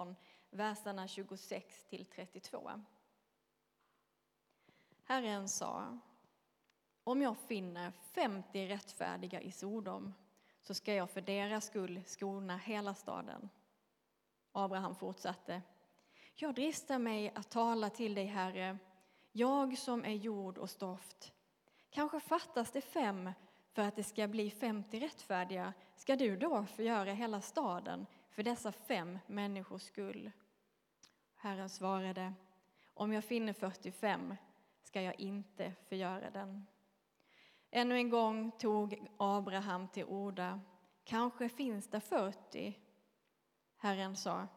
14, verserna 26 till 32. Herren sa, om jag finner 50 rättfärdiga i Sodom så ska jag för deras skull skona hela staden. Abraham fortsatte, jag dristar mig att tala till dig, Herre, jag som är jord och stoft. Kanske fattas det fem för att det ska bli 50 rättfärdiga. Ska du då förgöra hela staden för dessa fem människors skull? Herren svarade, om jag finner 45 ska jag inte förgöra den. Ännu en gång tog Abraham till orda. Kanske finns det 40. Herren sa,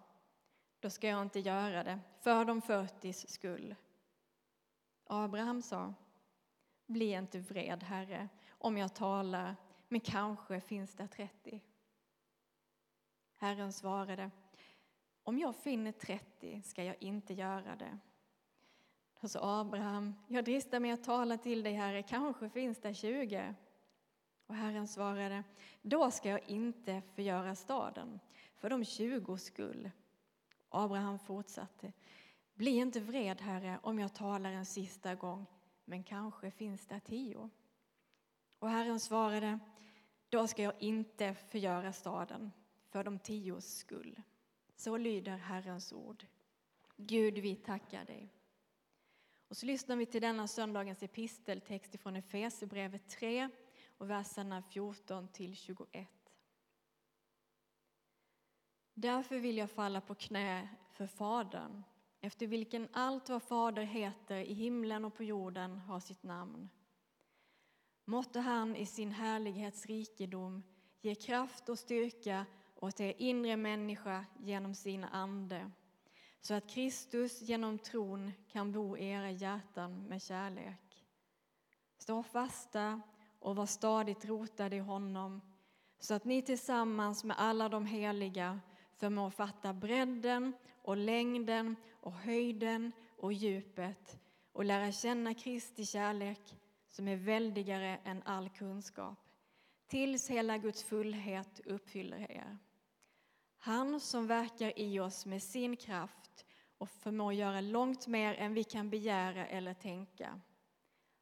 då ska jag inte göra det, för de 40 skull. Abraham sa, bli inte vred, Herre, om jag talar, men kanske finns det 30. Herren svarade, om jag finner 30 ska jag inte göra det. Då sa Abraham, jag dristar mig att tala till dig, Herre, kanske finns det 20. Och Herren svarade, då ska jag inte förgöra staden, för de 20 skull. Abraham fortsatte, bli inte vred, Herre, om jag talar en sista gång, men kanske finns det tio. Och Herren svarade, då ska jag inte förgöra staden för de tios skull. Så lyder Herrens ord. Gud, vi tackar dig. Och så lyssnar vi till denna söndagens episteltext från Efesierbrevet 3 och verserna 14 till 21. Därför vill jag falla på knä för Fadern, efter vilken allt vad Fader heter i himlen och på jorden har sitt namn. Måtte han i sin härlighets rikedom ge kraft och styrka åt er inre människa genom sin ande så att Kristus genom tron kan bo i era hjärtan med kärlek. Stå fasta och var stadigt rotade i honom så att ni tillsammans med alla de heliga förmår fatta bredden och längden och höjden och djupet och lära känna Kristi kärlek som är väldigare än all kunskap tills hela Guds fullhet uppfyller er. Han som verkar i oss med sin kraft och förmår göra långt mer än vi kan begära eller tänka.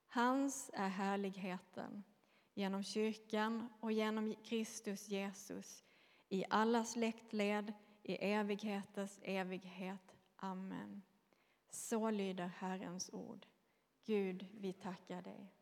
Hans är härligheten genom kyrkan och genom Kristus Jesus i alla släktled, i evigheters evighet. Amen. Så lyder Herrens ord. Gud, vi tackar dig.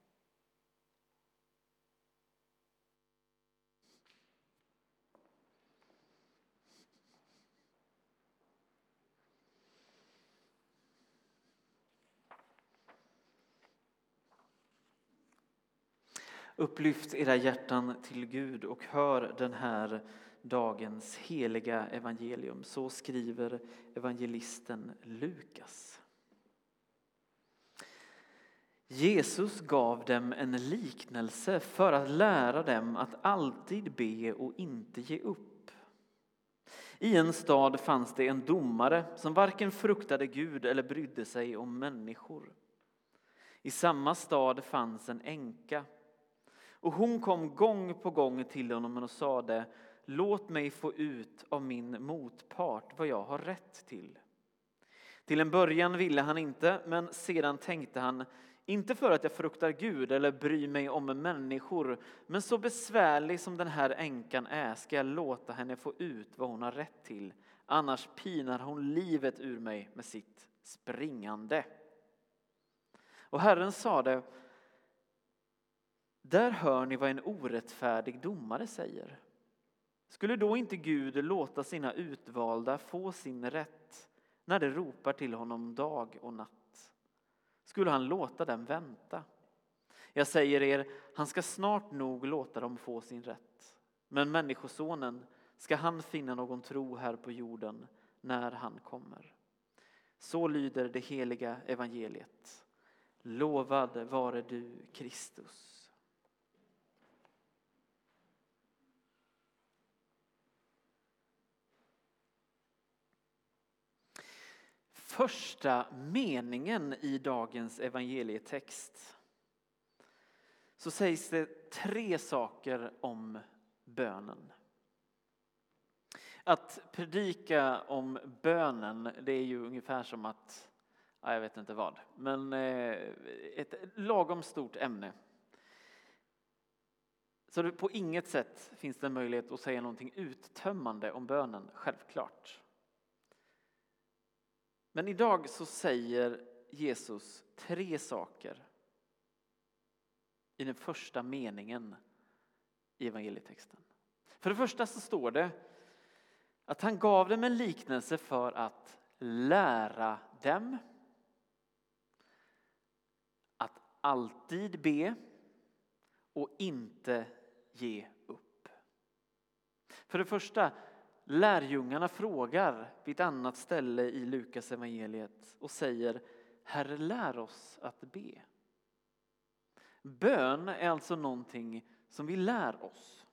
Upplyft era hjärtan till Gud och hör den här dagens heliga evangelium. Så skriver evangelisten Lukas. Jesus gav dem en liknelse för att lära dem att alltid be och inte ge upp. I en stad fanns det en domare som varken fruktade Gud eller brydde sig om människor. I samma stad fanns en änka och hon kom gång på gång till honom och sade Låt mig få ut av min motpart vad jag har rätt till. Till en början ville han inte, men sedan tänkte han inte för att jag fruktar Gud eller bryr mig om människor, men så besvärlig som den här änkan är ska jag låta henne få ut vad hon har rätt till. Annars pinar hon livet ur mig med sitt springande. Och Herren sade där hör ni vad en orättfärdig domare säger. Skulle då inte Gud låta sina utvalda få sin rätt när de ropar till honom dag och natt? Skulle han låta dem vänta? Jag säger er, han ska snart nog låta dem få sin rätt. Men Människosonen, ska han finna någon tro här på jorden när han kommer? Så lyder det heliga evangeliet. Lovad vare du, Kristus. Första meningen i dagens evangelietext så sägs det tre saker om bönen. Att predika om bönen, det är ju ungefär som att, ja, jag vet inte vad, men eh, ett lagom stort ämne. Så det, på inget sätt finns det möjlighet att säga någonting uttömmande om bönen, självklart. Men idag så säger Jesus tre saker i den första meningen i evangelietexten. För det första så står det att han gav dem en liknelse för att lära dem att alltid be och inte ge upp. För det första, lärjungarna frågar vid ett annat ställe i Lukas evangeliet och säger Herre, lär oss att be. Bön är alltså någonting som vi lär oss.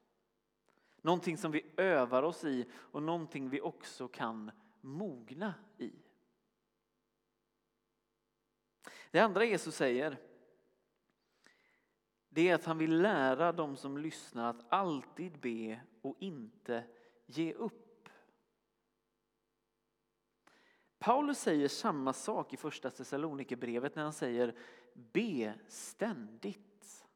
Någonting som vi övar oss i och någonting vi också kan mogna i. Det andra Jesus säger det är att han vill lära dem som lyssnar att alltid be och inte ge upp. Paulus säger samma sak i första Thessalonikerbrevet när han säger be ständigt.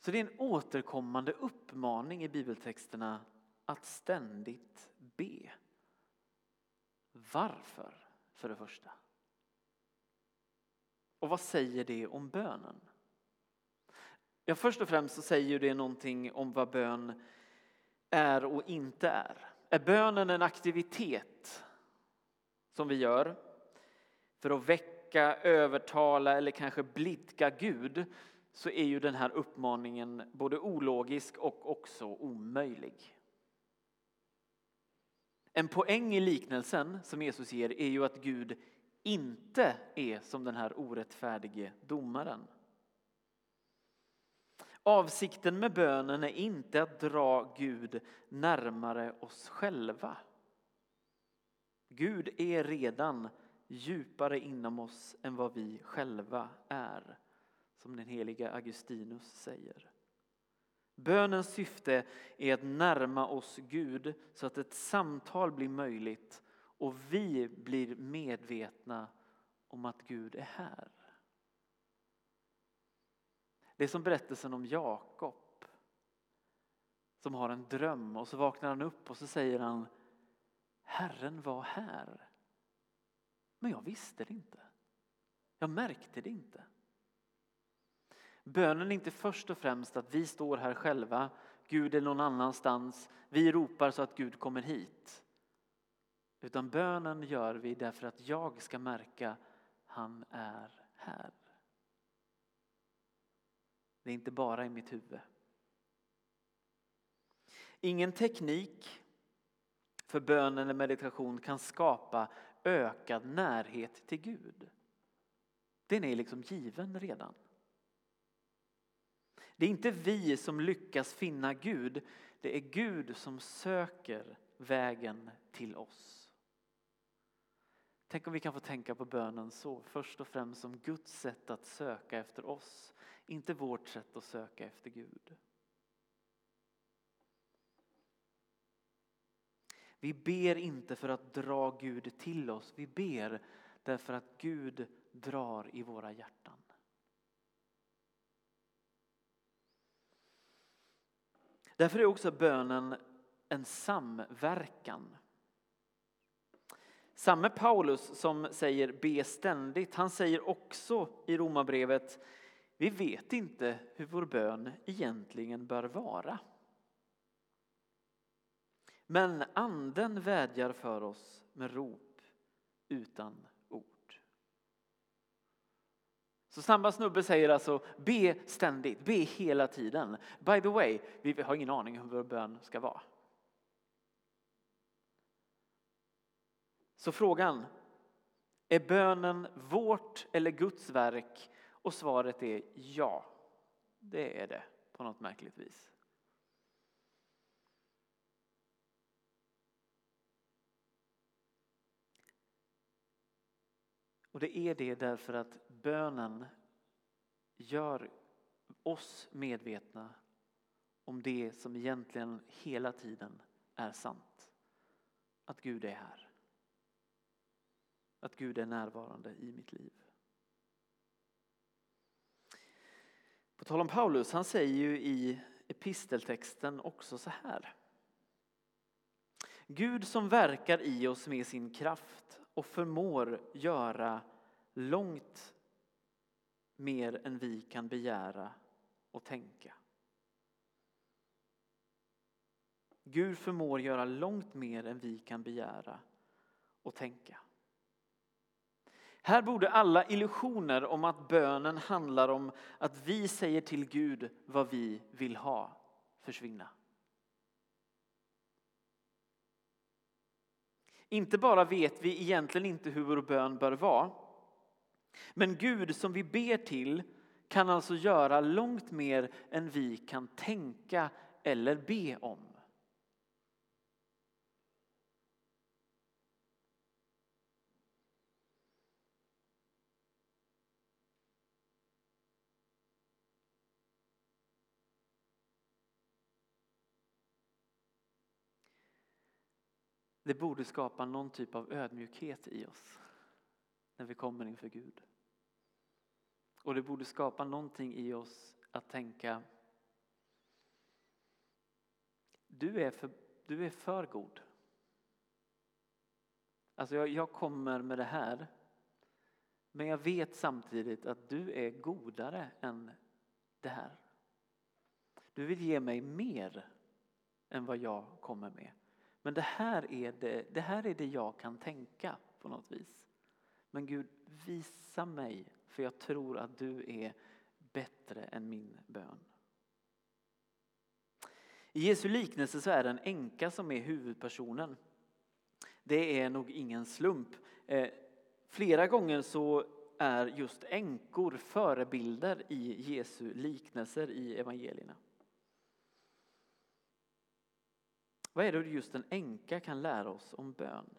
Så det är en återkommande uppmaning i bibeltexterna att ständigt be. Varför, för det första? Och vad säger det om bönen? Ja, först och främst så säger det någonting om vad bön är och inte är. Är bönen en aktivitet som vi gör för att väcka, övertala eller kanske blidka Gud så är ju den här uppmaningen både ologisk och också omöjlig. En poäng i liknelsen som Jesus ger är ju att Gud inte är som den här orättfärdige domaren. Avsikten med bönen är inte att dra Gud närmare oss själva. Gud är redan djupare inom oss än vad vi själva är, som den heliga Augustinus säger. Bönens syfte är att närma oss Gud så att ett samtal blir möjligt och vi blir medvetna om att Gud är här. Det är som berättelsen om Jakob som har en dröm och så vaknar han upp och så säger han Herren var här. Men jag visste det inte. Jag märkte det inte. Bönen är inte först och främst att vi står här själva, Gud är någon annanstans, vi ropar så att Gud kommer hit. Utan bönen gör vi därför att jag ska märka han är här. Det är inte bara i mitt huvud. Ingen teknik för bön eller meditation kan skapa ökad närhet till Gud. Den är liksom given redan. Det är inte vi som lyckas finna Gud, det är Gud som söker vägen till oss. Tänk om vi kan få tänka på bönen så, först och främst som Guds sätt att söka efter oss, inte vårt sätt att söka efter Gud. Vi ber inte för att dra Gud till oss, vi ber därför att Gud drar i våra hjärtan. Därför är också bönen en samverkan. Samme Paulus som säger be ständigt, han säger också i Romarbrevet vi vet inte hur vår bön egentligen bör vara. Men anden vädjar för oss med rop utan ord. Så snabba snubbe säger alltså be ständigt, be hela tiden. By the way, vi har ingen aning hur vår bön ska vara. Så frågan, är bönen vårt eller Guds verk? Och svaret är ja, det är det på något märkligt vis. Och det är det därför att bönen gör oss medvetna om det som egentligen hela tiden är sant. Att Gud är här. Att Gud är närvarande i mitt liv. På tal om Paulus, han säger ju i episteltexten också så här. Gud som verkar i oss med sin kraft och förmår göra långt mer än vi kan begära och tänka. Gud förmår göra långt mer än vi kan begära och tänka. Här borde alla illusioner om att bönen handlar om att vi säger till Gud vad vi vill ha försvinna. Inte bara vet vi egentligen inte hur vår bön bör vara, men Gud som vi ber till kan alltså göra långt mer än vi kan tänka eller be om. Det borde skapa någon typ av ödmjukhet i oss när vi kommer inför Gud. Och det borde skapa någonting i oss att tänka du är för, du är för god. Alltså jag, jag kommer med det här men jag vet samtidigt att du är godare än det här. Du vill ge mig mer än vad jag kommer med. Men det här, är det, det här är det jag kan tänka på något vis. Men Gud, visa mig, för jag tror att du är bättre än min bön. I Jesu liknelse så är det en änka som är huvudpersonen. Det är nog ingen slump. Eh, flera gånger så är just änkor förebilder i Jesu liknelser i evangelierna. Vad är det just en änka kan lära oss om bön?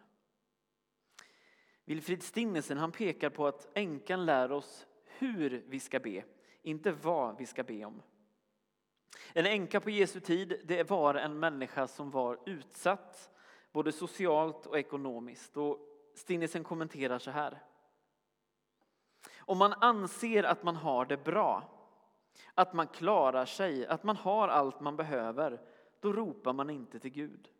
Wilfrid Stinnesen han pekar på att änkan lär oss hur vi ska be, inte vad vi ska be om. En änka på Jesu tid det var en människa som var utsatt både socialt och ekonomiskt. Och Stinnesen kommenterar så här. Om man anser att man har det bra, att man klarar sig, att man har allt man behöver då ropar man inte till Gud.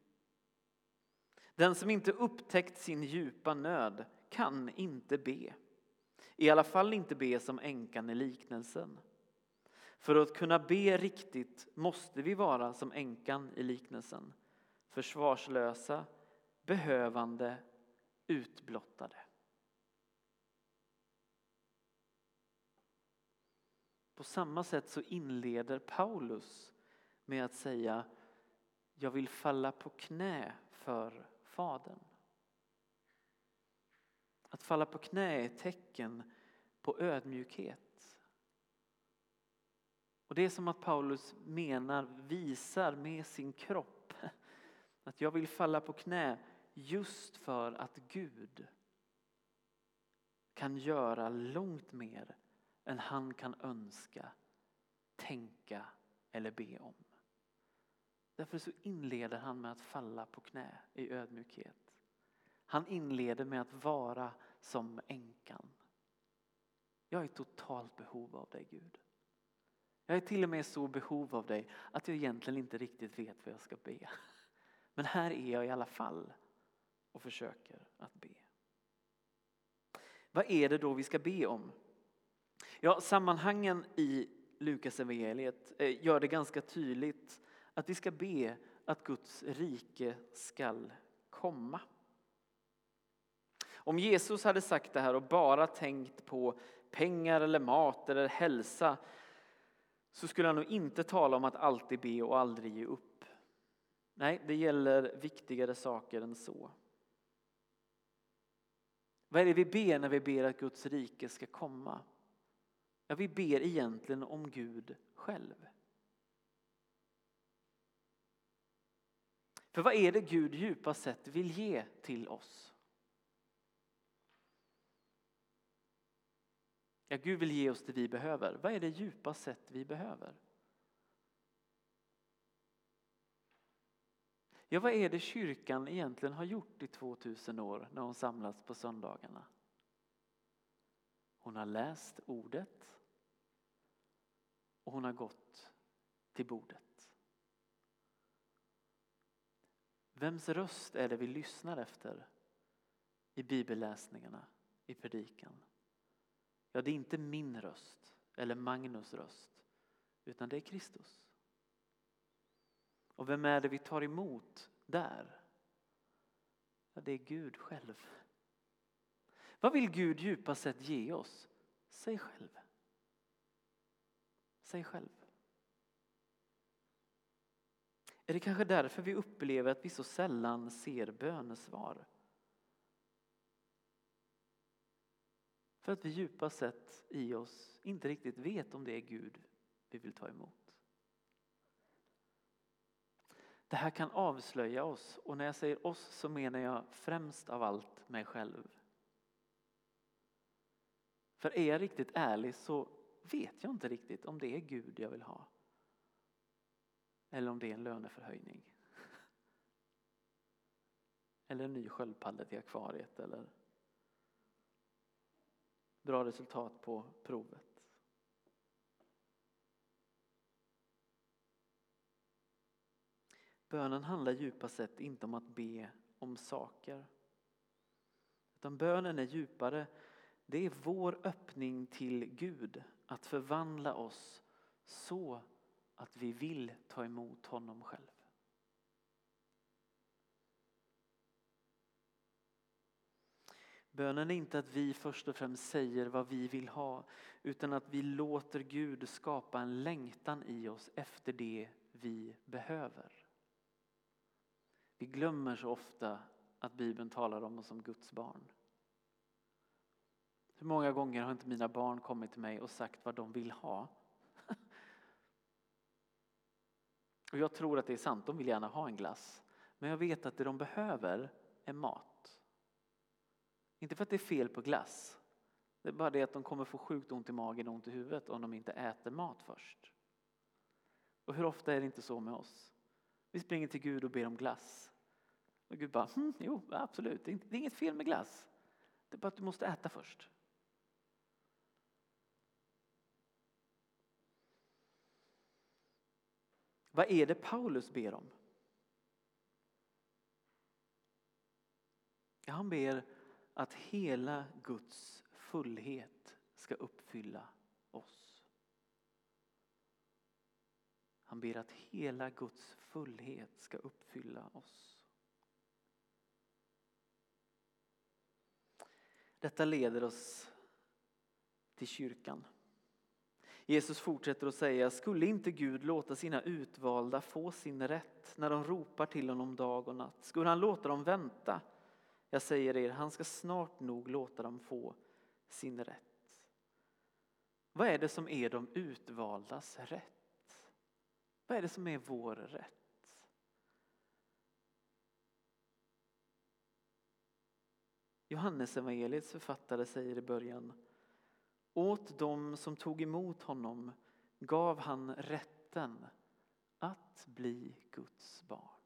Den som inte upptäckt sin djupa nöd kan inte be. I alla fall inte be som änkan i liknelsen. För att kunna be riktigt måste vi vara som änkan i liknelsen. Försvarslösa, behövande, utblottade. På samma sätt så inleder Paulus med att säga jag vill falla på knä för Fadern. Att falla på knä är ett tecken på ödmjukhet. Och det är som att Paulus menar, visar med sin kropp att jag vill falla på knä just för att Gud kan göra långt mer än han kan önska, tänka eller be om. Därför så inleder han med att falla på knä i ödmjukhet. Han inleder med att vara som änkan. Jag är i totalt behov av dig Gud. Jag är till och med så behov av dig att jag egentligen inte riktigt vet vad jag ska be. Men här är jag i alla fall och försöker att be. Vad är det då vi ska be om? Ja, sammanhangen i Lukas evangeliet eh, gör det ganska tydligt att vi ska be att Guds rike skall komma. Om Jesus hade sagt det här och bara tänkt på pengar eller mat eller hälsa så skulle han nog inte tala om att alltid be och aldrig ge upp. Nej, det gäller viktigare saker än så. Vad är det vi ber när vi ber att Guds rike ska komma? Ja, vi ber egentligen om Gud själv. För vad är det Gud djupast sett vill ge till oss? Ja, Gud vill ge oss det vi behöver. Vad är det djupast sett vi behöver? Ja, vad är det kyrkan egentligen har gjort i 2000 år när hon samlas på söndagarna? Hon har läst ordet och hon har gått till bordet. Vems röst är det vi lyssnar efter i bibelläsningarna, i predikan? Ja, det är inte min röst eller Magnus röst, utan det är Kristus. Och vem är det vi tar emot där? Ja, det är Gud själv. Vad vill Gud djupast sett ge oss? Sig själv. Sig själv. Är det kanske därför vi upplever att vi så sällan ser bönesvar? För att vi djupast sett i oss inte riktigt vet om det är Gud vi vill ta emot. Det här kan avslöja oss och när jag säger oss så menar jag främst av allt mig själv. För är jag riktigt ärlig så vet jag inte riktigt om det är Gud jag vill ha. Eller om det är en löneförhöjning. Eller en ny sköldpadda till akvariet eller bra resultat på provet. Bönen handlar djupast sett inte om att be om saker. Utan bönen är djupare. Det är vår öppning till Gud att förvandla oss så att vi vill ta emot honom själv. Bönen är inte att vi först och främst säger vad vi vill ha utan att vi låter Gud skapa en längtan i oss efter det vi behöver. Vi glömmer så ofta att Bibeln talar om oss som Guds barn. Hur många gånger har inte mina barn kommit till mig och sagt vad de vill ha? Och jag tror att det är sant, de vill gärna ha en glass. Men jag vet att det de behöver är mat. Inte för att det är fel på glass. Det är bara det att de kommer få sjukt ont i magen och ont i huvudet om de inte äter mat först. Och hur ofta är det inte så med oss? Vi springer till Gud och ber om glass. Och Gud bara, hm, jo absolut, det är inget fel med glass. Det är bara att du måste äta först. Vad är det Paulus ber om? Han ber att hela Guds fullhet ska uppfylla oss. Han ber att hela Guds fullhet ska uppfylla oss. Detta leder oss till kyrkan. Jesus fortsätter att säga, skulle inte Gud låta sina utvalda få sin rätt när de ropar till honom dag och natt? Skulle han låta dem vänta? Jag säger er, han ska snart nog låta dem få sin rätt. Vad är det som är de utvaldas rätt? Vad är det som är vår rätt? Johannes evangeliets författare säger i början åt dem som tog emot honom gav han rätten att bli Guds barn.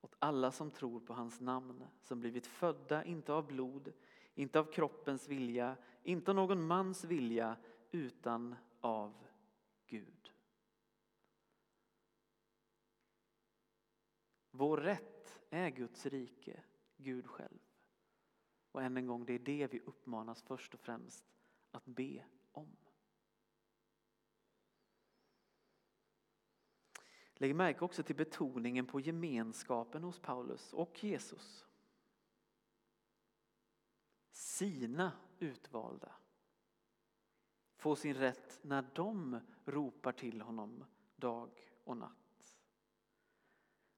Åt alla som tror på hans namn, som blivit födda inte av blod, inte av kroppens vilja, inte av någon mans vilja, utan av Gud. Vår rätt är Guds rike, Gud själv. Och än en gång, det är det vi uppmanas först och främst att be om. Lägg märke också till betoningen på gemenskapen hos Paulus och Jesus. Sina utvalda får sin rätt när de ropar till honom dag och natt.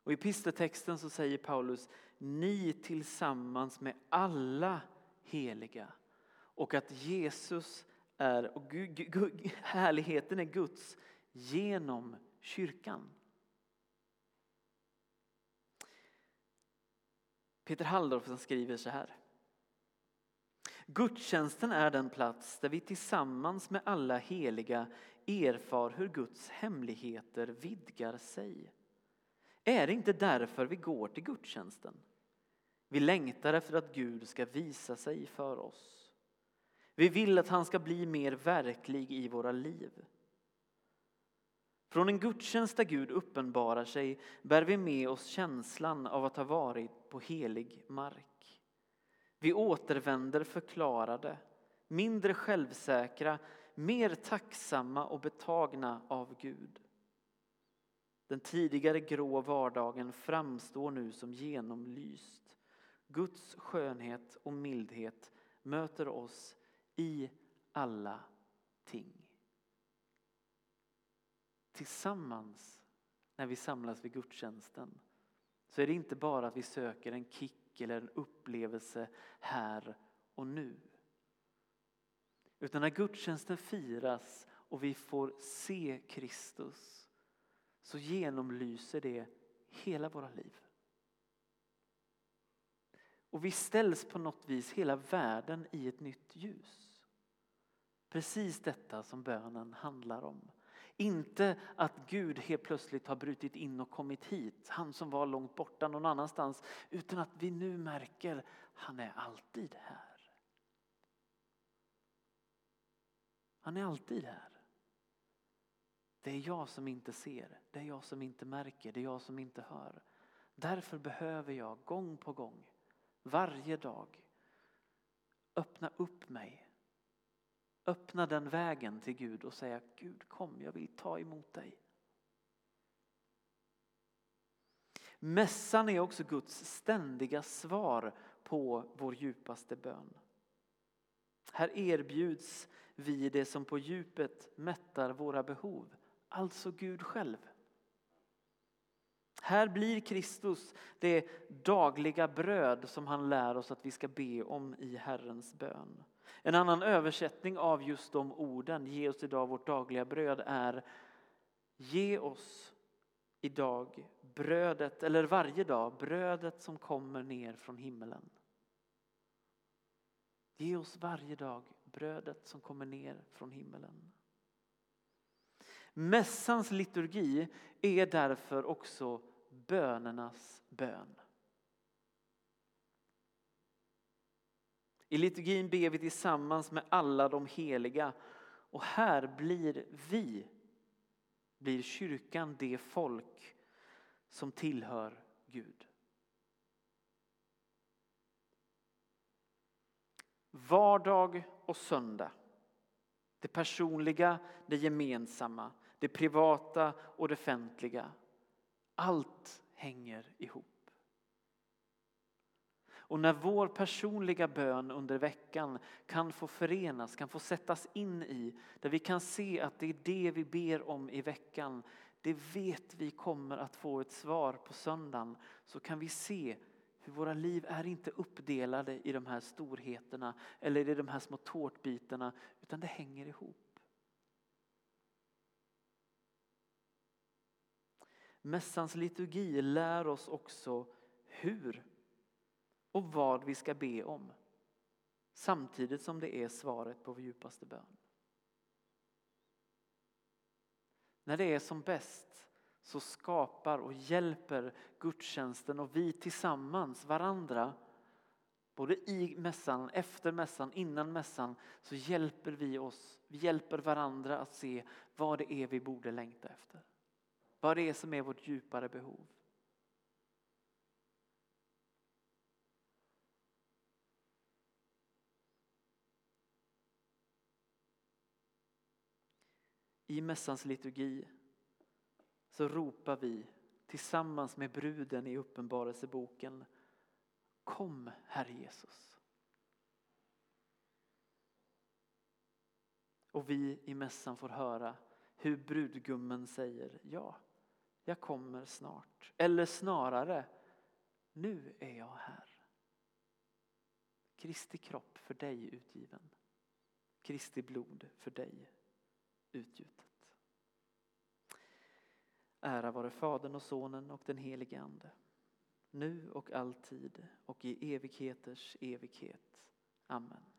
Och I pistetexten så säger Paulus, ni tillsammans med alla heliga och att Jesus är, och Gud, Gud, härligheten är Guds genom kyrkan. Peter Halldorf skriver så här. Gudstjänsten är den plats där vi tillsammans med alla heliga erfar hur Guds hemligheter vidgar sig är det inte därför vi går till gudstjänsten? Vi längtar efter att Gud ska visa sig för oss. Vi vill att han ska bli mer verklig i våra liv. Från en gudstjänst där Gud uppenbarar sig bär vi med oss känslan av att ha varit på helig mark. Vi återvänder förklarade, mindre självsäkra, mer tacksamma och betagna av Gud. Den tidigare grå vardagen framstår nu som genomlyst. Guds skönhet och mildhet möter oss i alla ting. Tillsammans när vi samlas vid gudstjänsten så är det inte bara att vi söker en kick eller en upplevelse här och nu. Utan när gudstjänsten firas och vi får se Kristus så genomlyser det hela våra liv. Och vi ställs på något vis hela världen i ett nytt ljus. Precis detta som bönen handlar om. Inte att Gud helt plötsligt har brutit in och kommit hit, han som var långt borta någon annanstans, utan att vi nu märker han är alltid här. Han är alltid här. Det är jag som inte ser, det är jag som inte märker, det är jag som inte hör. Därför behöver jag gång på gång, varje dag, öppna upp mig. Öppna den vägen till Gud och säga Gud kom, jag vill ta emot dig. Mässan är också Guds ständiga svar på vår djupaste bön. Här erbjuds vi det som på djupet mättar våra behov alltså Gud själv. Här blir Kristus det dagliga bröd som han lär oss att vi ska be om i Herrens bön. En annan översättning av just de orden, ge oss idag vårt dagliga bröd, är ge oss idag brödet, eller varje dag, brödet som kommer ner från himmelen. Ge oss varje dag brödet som kommer ner från himmelen. Mässans liturgi är därför också bönernas bön. I liturgin ber vi tillsammans med alla de heliga och här blir vi, blir kyrkan det folk som tillhör Gud. Vardag och söndag, det personliga, det gemensamma, det privata och det offentliga. Allt hänger ihop. Och när vår personliga bön under veckan kan få förenas, kan få sättas in i, där vi kan se att det är det vi ber om i veckan, det vet vi kommer att få ett svar på söndagen, så kan vi se hur våra liv är inte uppdelade i de här storheterna eller i de här små tårtbitarna, utan det hänger ihop. Mässans liturgi lär oss också hur och vad vi ska be om. Samtidigt som det är svaret på vår djupaste bön. När det är som bäst så skapar och hjälper gudstjänsten och vi tillsammans varandra Både i mässan, efter mässan, innan mässan så hjälper vi oss, vi hjälper varandra att se vad det är vi borde längta efter. Vad det är som är vårt djupare behov. I mässans liturgi så ropar vi tillsammans med bruden i Uppenbarelseboken Kom Herre Jesus. Och vi i mässan får höra hur brudgummen säger ja. Jag kommer snart. Eller snarare, nu är jag här. Kristi kropp för dig utgiven. Kristi blod för dig utgjutet. Ära vare Fadern och Sonen och den helige Ande. Nu och alltid och i evigheters evighet. Amen.